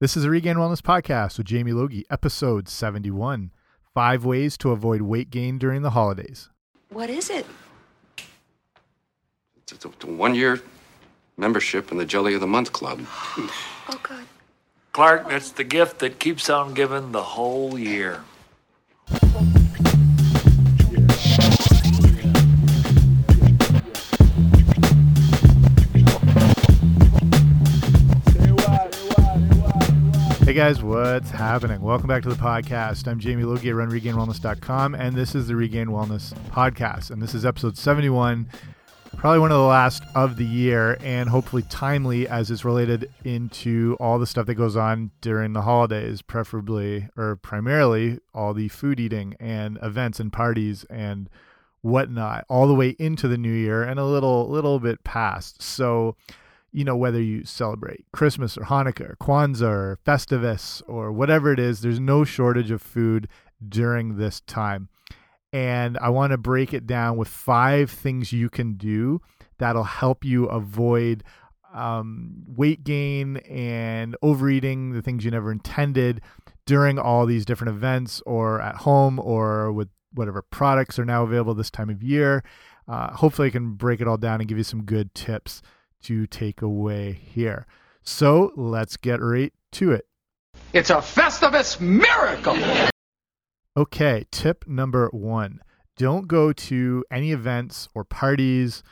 This is a Regained Wellness podcast with Jamie Logie, episode 71 Five Ways to Avoid Weight Gain During the Holidays. What is it? It's a, one year membership in the Jelly of the Month Club. Oh, God. Clark, that's the gift that keeps on giving the whole year. Hey guys, what's happening? Welcome back to the podcast. I'm Jamie Logie at RunRegainWellness.com, and this is the Regained Wellness Podcast. And this is episode 71, probably one of the last of the year, and hopefully timely as it's related into all the stuff that goes on during the holidays, preferably or primarily all the food eating and events and parties and whatnot, all the way into the new year and a little little bit past. So you know, whether you celebrate Christmas or Hanukkah or Kwanzaa or Festivus or whatever it is, there's no shortage of food during this time. And I want to break it down with five things you can do that'll help you avoid um, weight gain and overeating, the things you never intended during all these different events or at home or with whatever products are now available this time of year. Uh, hopefully, I can break it all down and give you some good tips to take away here. So let's get right to it. It's a Festivus miracle. Okay, tip number one don't go to any events or parties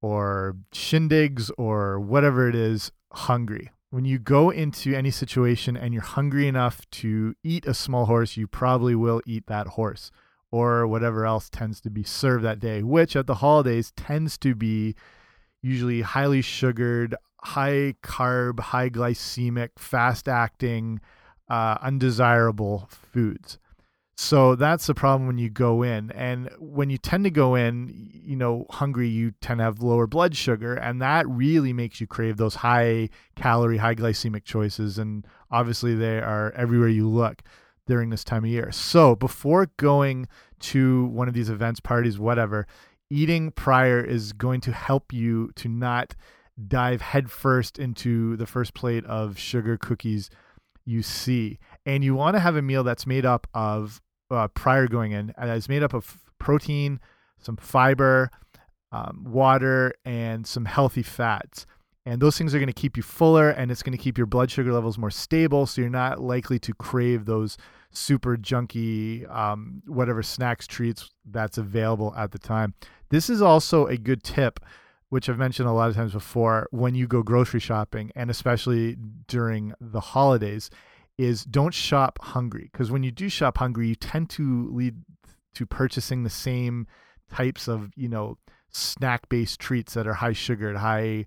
or shindigs or whatever it is hungry. When you go into any situation and you're hungry enough to eat a small horse, you probably will eat that horse or whatever else tends to be served that day, which at the holidays tends to be usually highly sugared, high carb, high glycemic, fast acting, uh, undesirable foods. So that's the problem when you go in. And when you tend to go in, you know, hungry, you tend to have lower blood sugar. And that really makes you crave those high calorie, high glycemic choices. And obviously, they are everywhere you look during this time of year. So before going to one of these events, parties, whatever, eating prior is going to help you to not dive headfirst into the first plate of sugar cookies you see. And you want to have a meal that's made up of uh, prior going in, and it's made up of protein, some fiber, um, water, and some healthy fats. And those things are going to keep you fuller and it's going to keep your blood sugar levels more stable. So you're not likely to crave those super junky, um, whatever snacks, treats that's available at the time. This is also a good tip, which I've mentioned a lot of times before when you go grocery shopping and especially during the holidays is don't shop hungry because when you do shop hungry, you tend to lead to purchasing the same types of, you know, snack based treats that are high sugared, high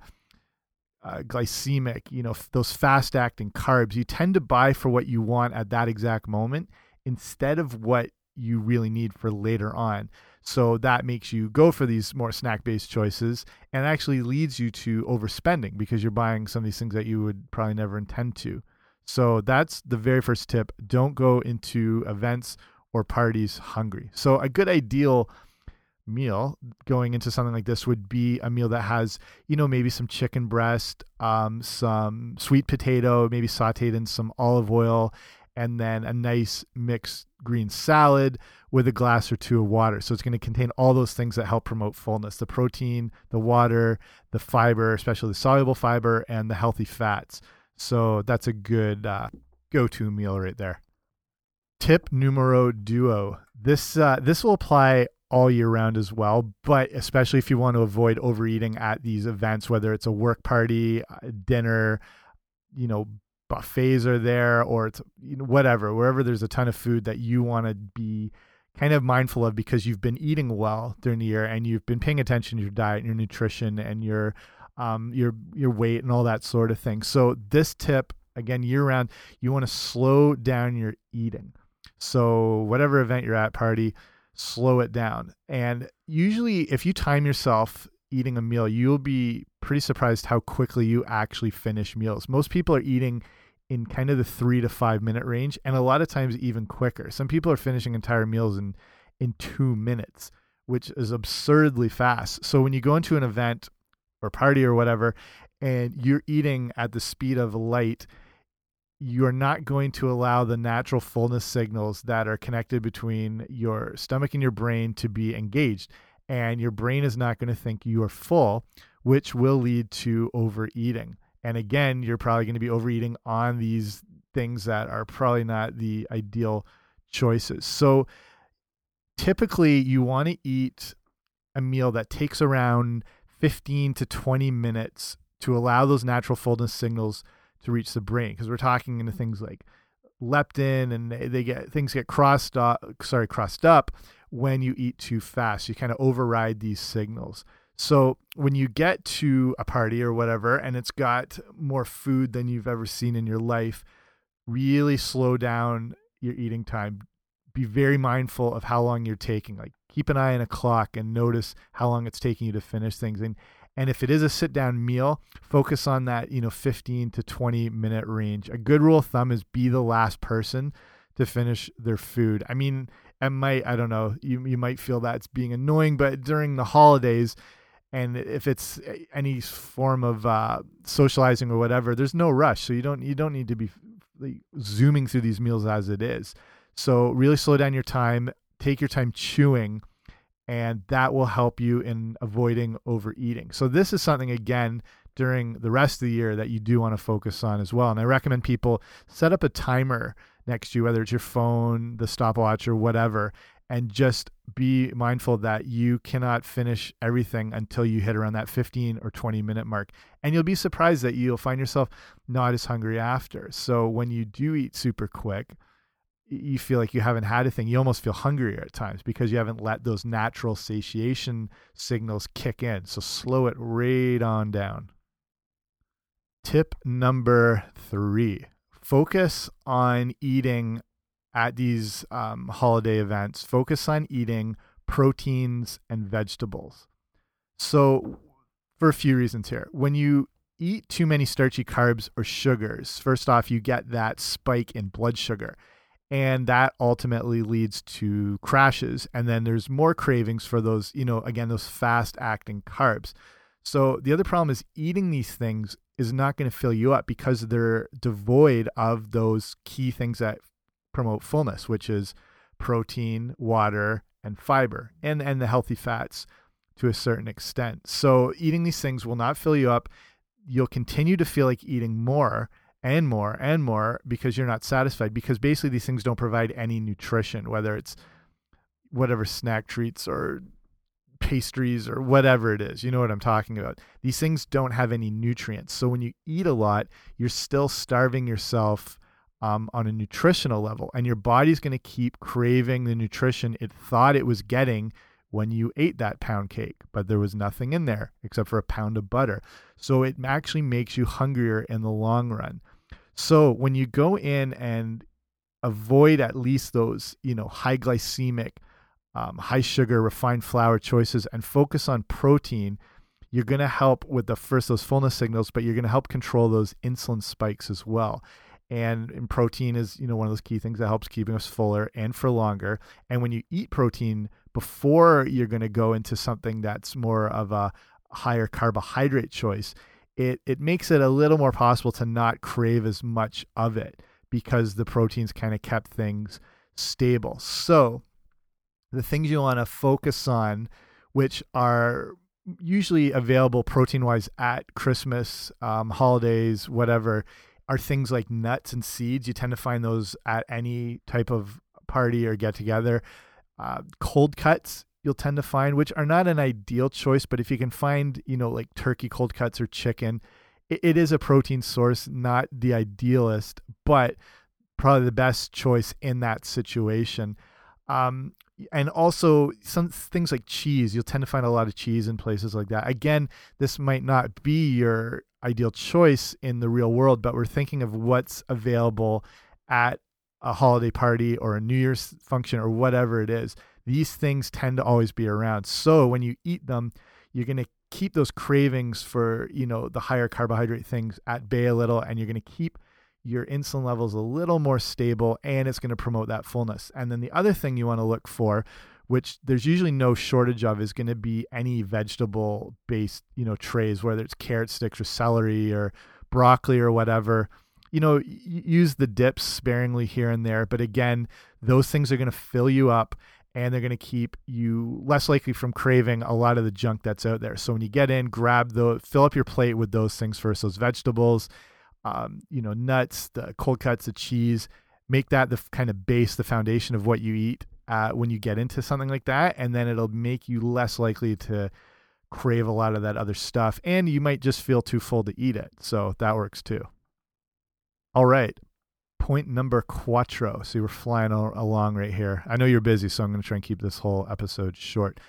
uh, glycemic, you know, those fast acting carbs. You tend to buy for what you want at that exact moment instead of what you really need for later on. So that makes you go for these more snack based choices and actually leads you to overspending because you're buying some of these things that you would probably never intend to. So that's the very first tip. Don't go into events or parties hungry. So a good ideal meal going into something like this would be a meal that has, you know, maybe some chicken breast, um, some sweet potato, maybe sauteed in some olive oil, and then a nice mixed green salad with a glass or two of water. So it's going to contain all those things that help promote fullness the protein, the water, the fiber, especially the soluble fiber, and the healthy fats. So that's a good uh, go to meal right there. Tip numero duo. This uh, this will apply all year round as well, but especially if you want to avoid overeating at these events, whether it's a work party, dinner, you know, buffets are there, or it's you know, whatever, wherever there's a ton of food that you want to be kind of mindful of because you've been eating well during the year and you've been paying attention to your diet and your nutrition and your um, your your weight and all that sort of thing. So this tip again year round, you want to slow down your eating. So whatever event you're at, party, slow it down. And usually, if you time yourself eating a meal, you'll be pretty surprised how quickly you actually finish meals. Most people are eating in kind of the three to five minute range, and a lot of times even quicker. Some people are finishing entire meals in in two minutes, which is absurdly fast. So when you go into an event or party or whatever, and you're eating at the speed of light, you're not going to allow the natural fullness signals that are connected between your stomach and your brain to be engaged. And your brain is not going to think you are full, which will lead to overeating. And again, you're probably going to be overeating on these things that are probably not the ideal choices. So typically, you want to eat a meal that takes around 15 to 20 minutes to allow those natural fullness signals to reach the brain because we're talking into things like leptin and they get things get crossed up sorry crossed up when you eat too fast. You kind of override these signals. So when you get to a party or whatever and it's got more food than you've ever seen in your life really slow down your eating time. Be very mindful of how long you're taking. Like keep an eye on a clock and notice how long it's taking you to finish things. And and if it is a sit down meal, focus on that, you know, 15 to 20 minute range. A good rule of thumb is be the last person to finish their food. I mean, it might, I don't know, you, you might feel that's being annoying, but during the holidays, and if it's any form of uh, socializing or whatever, there's no rush. So you don't you don't need to be like, zooming through these meals as it is. So really slow down your time. Take your time chewing and that will help you in avoiding overeating. So this is something again during the rest of the year that you do want to focus on as well. And I recommend people set up a timer next to you, whether it's your phone, the stopwatch, or whatever, and just be mindful that you cannot finish everything until you hit around that 15 or 20 minute mark. And you'll be surprised that you'll find yourself not as hungry after. So when you do eat super quick, you feel like you haven't had a thing. You almost feel hungrier at times because you haven't let those natural satiation signals kick in. So slow it right on down. Tip number three focus on eating at these um, holiday events, focus on eating proteins and vegetables. So, for a few reasons here, when you eat too many starchy carbs or sugars, first off, you get that spike in blood sugar and that ultimately leads to crashes. And then there's more cravings for those you know again those fast acting carbs. So the other problem is eating these things is not going to fill you up because they're devoid of those key things that promote fullness which is protein water and fiber and and the healthy fats to a certain extent. So eating these things will not fill you up. You'll continue to feel like eating more and more and more because you're not satisfied because basically these things don't provide any nutrition whether it's whatever snack treats or pastries or whatever it is you know what i'm talking about these things don't have any nutrients so when you eat a lot you're still starving yourself um, on a nutritional level and your body's going to keep craving the nutrition it thought it was getting when you ate that pound cake, but there was nothing in there except for a pound of butter. So it actually makes you hungrier in the long run. So when you go in and avoid at least those, you know, high glycemic, um, high sugar, refined flour choices and focus on protein, you're going to help with the first those fullness signals, but you're going to help control those insulin spikes as well. And, and protein is, you know, one of those key things that helps keeping us fuller and for longer. And when you eat protein before you're going to go into something that's more of a higher carbohydrate choice, it it makes it a little more possible to not crave as much of it because the proteins kind of kept things stable. So the things you want to focus on, which are usually available protein wise at Christmas, um, holidays, whatever, are things like nuts and seeds. You tend to find those at any type of party or get together. Uh, cold cuts you'll tend to find, which are not an ideal choice, but if you can find, you know, like turkey cold cuts or chicken, it, it is a protein source, not the idealist, but probably the best choice in that situation. Um, and also some things like cheese, you'll tend to find a lot of cheese in places like that. Again, this might not be your ideal choice in the real world, but we're thinking of what's available at a holiday party or a New Year's function or whatever it is these things tend to always be around. So when you eat them, you're going to keep those cravings for, you know, the higher carbohydrate things at bay a little and you're going to keep your insulin levels a little more stable and it's going to promote that fullness. And then the other thing you want to look for which there's usually no shortage of is going to be any vegetable based, you know, trays whether it's carrot sticks or celery or broccoli or whatever you know, use the dips sparingly here and there. But again, those things are going to fill you up and they're going to keep you less likely from craving a lot of the junk that's out there. So when you get in, grab the, fill up your plate with those things first, those vegetables, um, you know, nuts, the cold cuts, the cheese, make that the kind of base, the foundation of what you eat uh, when you get into something like that. And then it'll make you less likely to crave a lot of that other stuff. And you might just feel too full to eat it. So that works too. All right. Point number quattro. So we're flying along right here. I know you're busy, so I'm going to try and keep this whole episode short.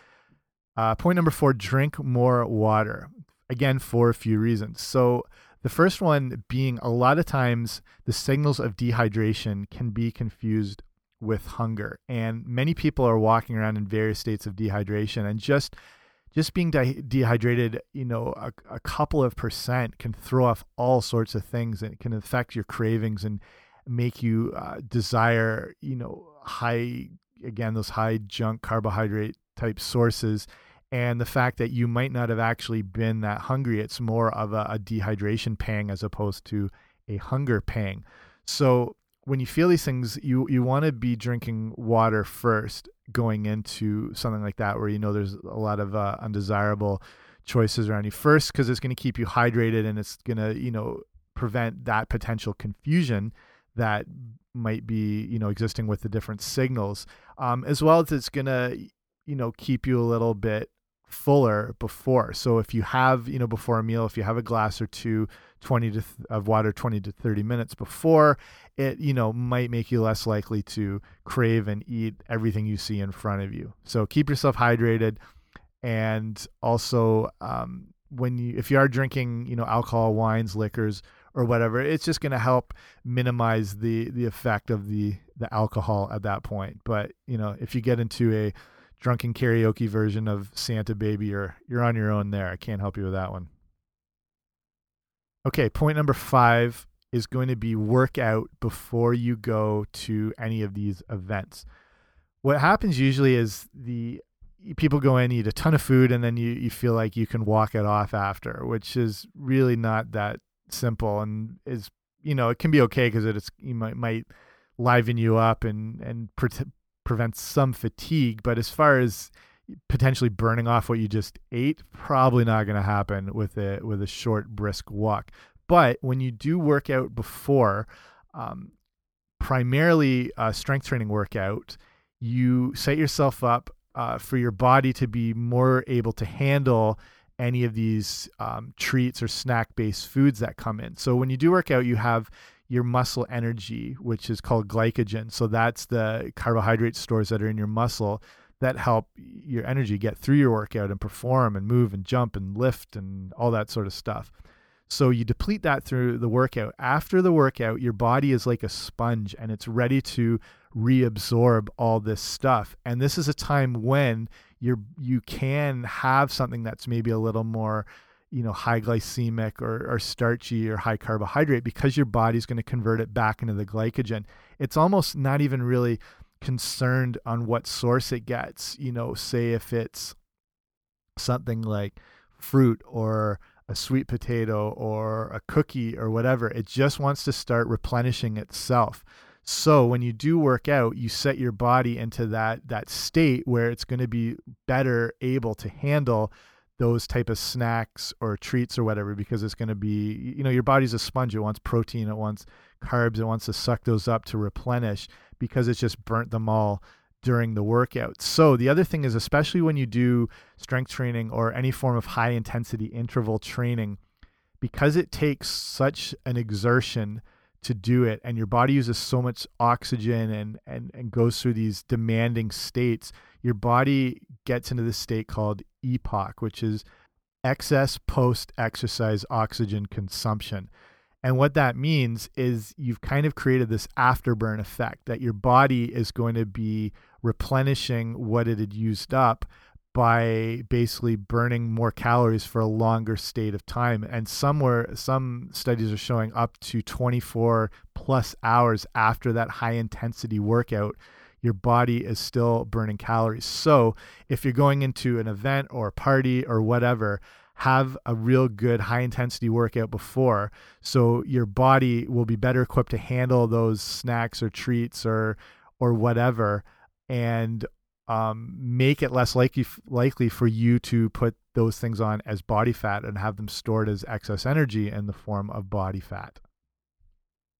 Uh, point number four drink more water. Again, for a few reasons. So, the first one being a lot of times the signals of dehydration can be confused with hunger. And many people are walking around in various states of dehydration and just just being de dehydrated, you know, a, a, couple of percent can throw off all sorts of things and it can affect your cravings and make you uh, desire, you know, high, again, those high junk carbohydrate type sources. And the fact that you might not have actually been that hungry, it's more of a, a dehydration pang as opposed to a hunger pang. So when you feel these things, you you want to be drinking water first going into something like that, where you know there's a lot of uh, undesirable choices around you. First, because it's going to keep you hydrated and it's going to you know prevent that potential confusion that might be you know existing with the different signals, um, as well as it's to you know keep you a little bit fuller before. So if you have, you know, before a meal, if you have a glass or two, 20 to of water 20 to 30 minutes before, it, you know, might make you less likely to crave and eat everything you see in front of you. So keep yourself hydrated and also um, when you if you are drinking, you know, alcohol, wines, liquors or whatever, it's just going to help minimize the the effect of the the alcohol at that point. But, you know, if you get into a drunken karaoke version of Santa Baby, you're you're on your own there. I can't help you with that one. Okay, point number five is going to be workout before you go to any of these events. What happens usually is the people go in, eat a ton of food, and then you, you feel like you can walk it off after, which is really not that simple and is you know it can be okay because it's you might might liven you up and and prevents some fatigue. But as far as potentially burning off what you just ate, probably not going to happen with a with a short brisk walk. But when you do work out before, um, primarily a strength training workout, you set yourself up uh, for your body to be more able to handle any of these um, treats or snack based foods that come in. So when you do work out, you have your muscle energy, which is called glycogen. So that's the carbohydrate stores that are in your muscle that help your energy get through your workout and perform and move and jump and lift and all that sort of stuff. So you deplete that through the workout. After the workout, your body is like a sponge and it's ready to reabsorb all this stuff. And this is a time when you're you can have something that's maybe a little more you know high glycemic or, or starchy or high carbohydrate because your body's going to convert it back into the glycogen. It's almost not even really concerned on what source it gets. You know say if it's something like fruit or a sweet potato or a cookie or whatever it just wants to start replenishing itself so when you do work out you set your body into that that state where it's going to be better able to handle those type of snacks or treats or whatever because it's going to be you know your body's a sponge. It wants protein. It wants carbs. It wants to suck those up to replenish because it's just burnt them all during the workout. So the other thing is especially when you do strength training or any form of high intensity interval training because it takes such an exertion to do it and your body uses so much oxygen and and and goes through these demanding states your body gets into this state called EPOC which is excess post exercise oxygen consumption. And what that means is you've kind of created this afterburn effect that your body is going to be replenishing what it had used up by basically burning more calories for a longer state of time. And somewhere some studies are showing up to 24 plus hours after that high intensity workout your body is still burning calories. So if you're going into an event or a party or whatever have a real good high intensity workout before. So your body will be better equipped to handle those snacks or treats or or whatever. And um, make it less likely likely for you to put those things on as body fat and have them stored as excess energy in the form of body fat.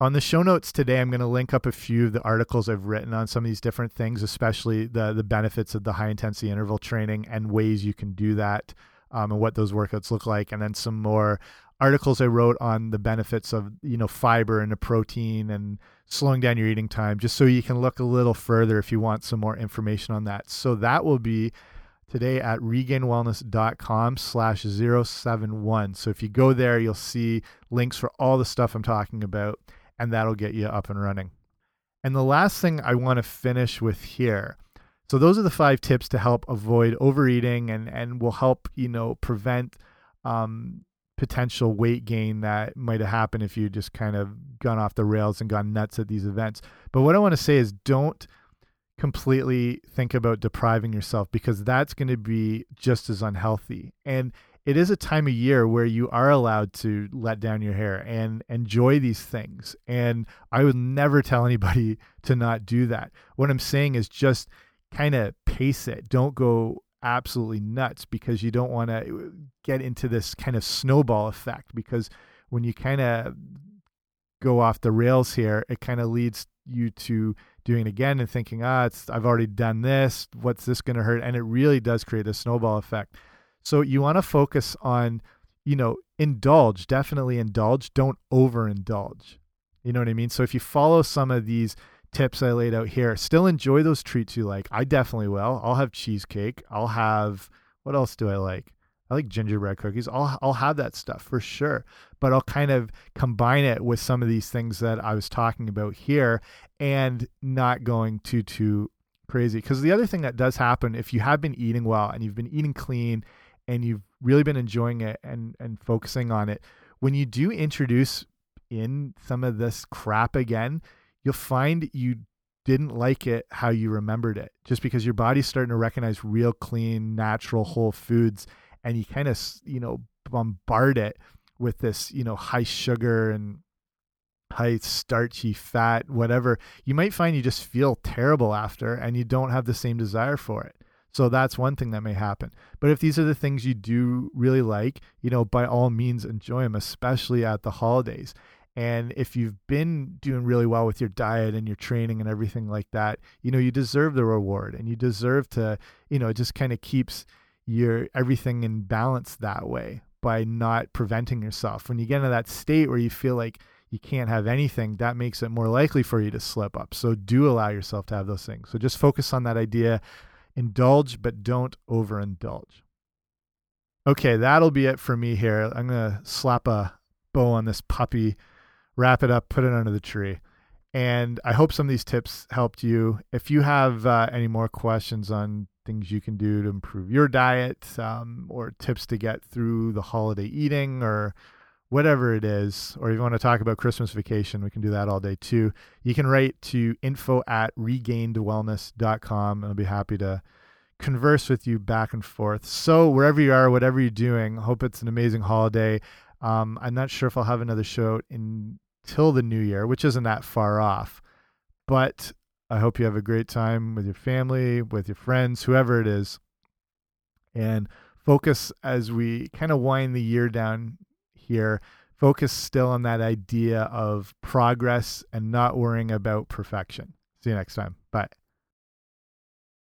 On the show notes today, I'm going to link up a few of the articles I've written on some of these different things, especially the the benefits of the high intensity interval training and ways you can do that um, and what those workouts look like, and then some more articles I wrote on the benefits of you know fiber and the protein and slowing down your eating time, just so you can look a little further if you want some more information on that. So that will be today at regainedwellness.com slash 071. So if you go there, you'll see links for all the stuff I'm talking about, and that'll get you up and running. And the last thing I want to finish with here so those are the five tips to help avoid overeating and and will help you know prevent um, potential weight gain that might have happened if you just kind of gone off the rails and gone nuts at these events. But what I want to say is don't completely think about depriving yourself because that's going to be just as unhealthy. And it is a time of year where you are allowed to let down your hair and enjoy these things. And I would never tell anybody to not do that. What I'm saying is just kind of pace it. Don't go absolutely nuts because you don't want to uh, get into this kind of snowball effect because when you kind of go off the rails here, it kind of leads you to doing it again and thinking, ah, it's I've already done this. What's this going to hurt? And it really does create a snowball effect. So you want to focus on, you know, indulge, definitely indulge. Don't overindulge. You know what I mean? So if you follow some of these tips I laid out here. Still enjoy those treats you like. I definitely will. I'll have cheesecake. I'll have what else do I like? I like gingerbread cookies. I'll I'll have that stuff for sure. But I'll kind of combine it with some of these things that I was talking about here and not going too too crazy. Because the other thing that does happen if you have been eating well and you've been eating clean and you've really been enjoying it and and focusing on it, when you do introduce in some of this crap again, you'll find you didn't like it how you remembered it just because your body's starting to recognize real clean natural whole foods and you kind of you know bombard it with this you know high sugar and high starchy fat whatever. You might find you just feel terrible after and you don't have the same desire for it. So that's one thing that may happen. But if these are the things you do really like you know by all means enjoy them especially at the holidays and if you've been doing really well with your diet and your training and everything like that, you know, you deserve the reward and you deserve to, you know, it just kind of keeps your everything in balance that way by not preventing yourself. When you get into that state where you feel like you can't have anything, that makes it more likely for you to slip up. So do allow yourself to have those things. So just focus on that idea. Indulge, but don't overindulge. Okay, that'll be it for me here. I'm going to slap a bow on this puppy wrap it up, put it under the tree. And I hope some of these tips helped you. If you have uh, any more questions on things you can do to improve your diet um, or tips to get through the holiday eating or whatever it is, or if you want to talk about Christmas vacation, we can do that all day too. You can write to info at regainedwellness.com and I'll be happy to converse with you back and forth. So, wherever you are, whatever you're doing, hope it's an amazing holiday. Um, I'm not sure if I'll have another show in till the new year, which isn't that far off. But I hope you have a great time with your family, with your friends, whoever it is. And focus as we kind of wind the year down here, focus still on that idea of progress and not worrying about perfection. See you next time. Bye.